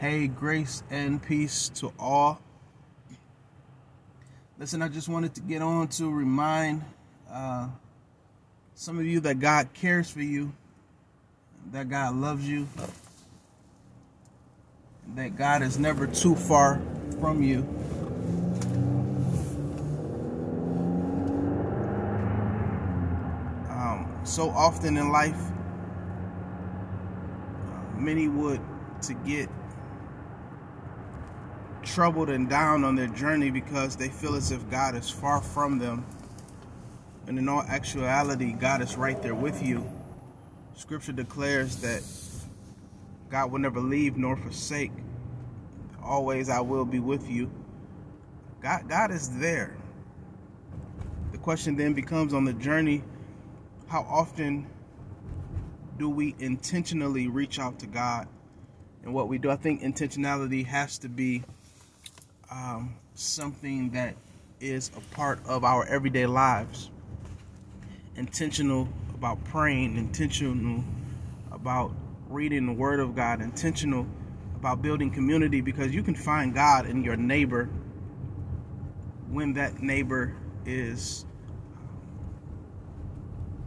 Hey, grace and peace to all. Listen, I just wanted to get on to remind uh, some of you that God cares for you, that God loves you, that God is never too far from you. Um, so often in life, uh, many would to get troubled and down on their journey because they feel as if God is far from them. And in all actuality, God is right there with you. Scripture declares that God will never leave nor forsake. Always I will be with you. God, God is there. The question then becomes on the journey, how often do we intentionally reach out to God and what we do? I think intentionality has to be um, something that is a part of our everyday lives. Intentional about praying, intentional about reading the Word of God, intentional about building community because you can find God in your neighbor when that neighbor is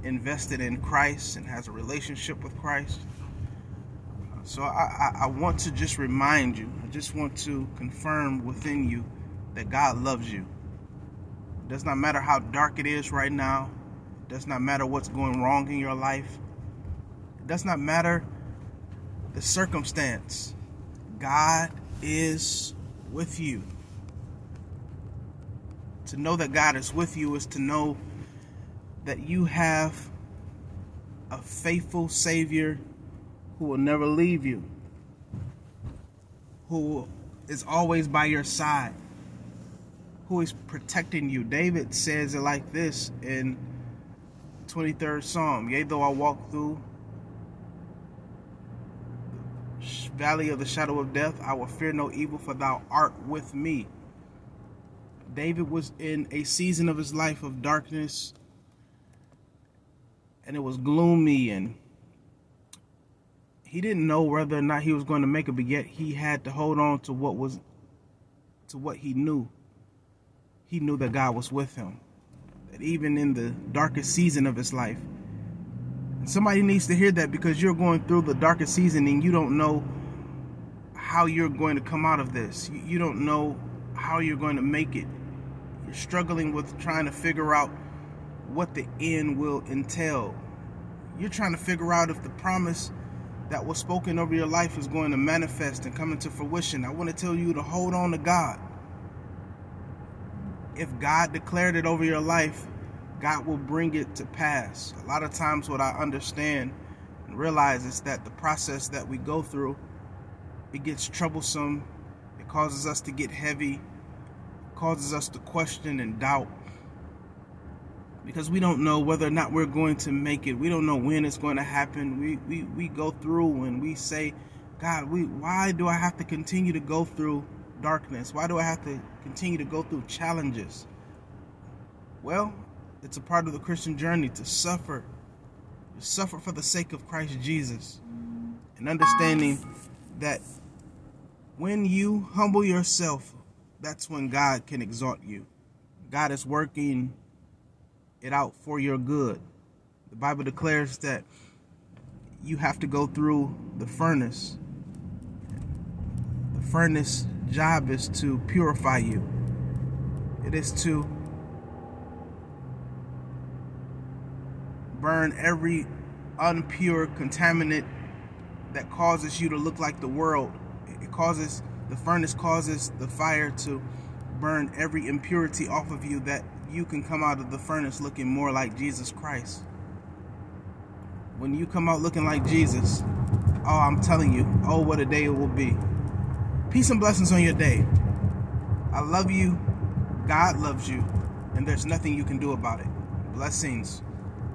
invested in Christ and has a relationship with Christ. So I, I, I, want to just remind you, I just want to confirm within you that God loves you. It does not matter how dark it is right now. It does not matter what's going wrong in your life. It does not matter the circumstance. God is with you. To know that God is with you is to know that you have a faithful Savior who will never leave you, who is always by your side, who is protecting you. David says it like this in 23rd Psalm Yea, though I walk through valley of the shadow of death, I will fear no evil, for thou art with me. David was in a season of his life of darkness, and it was gloomy and he didn't know whether or not he was going to make it, but yet he had to hold on to what was to what he knew. He knew that God was with him. That even in the darkest season of his life. And somebody needs to hear that because you're going through the darkest season and you don't know how you're going to come out of this. You don't know how you're going to make it. You're struggling with trying to figure out what the end will entail. You're trying to figure out if the promise that was spoken over your life is going to manifest and come into fruition. I want to tell you to hold on to God. If God declared it over your life, God will bring it to pass. A lot of times, what I understand and realize is that the process that we go through, it gets troublesome. It causes us to get heavy, causes us to question and doubt because we don't know whether or not we're going to make it. We don't know when it's going to happen. We we, we go through and we say, God, we why do I have to continue to go through darkness? Why do I have to continue to go through challenges? Well, it's a part of the Christian journey to suffer, to suffer for the sake of Christ Jesus, and understanding that when you humble yourself, that's when God can exalt you. God is working it out for your good. The Bible declares that you have to go through the furnace. The furnace job is to purify you. It is to burn every unpure contaminant that causes you to look like the world. It causes the furnace causes the fire to burn every impurity off of you that you can come out of the furnace looking more like Jesus Christ. When you come out looking like Jesus, oh, I'm telling you, oh, what a day it will be. Peace and blessings on your day. I love you. God loves you. And there's nothing you can do about it. Blessings.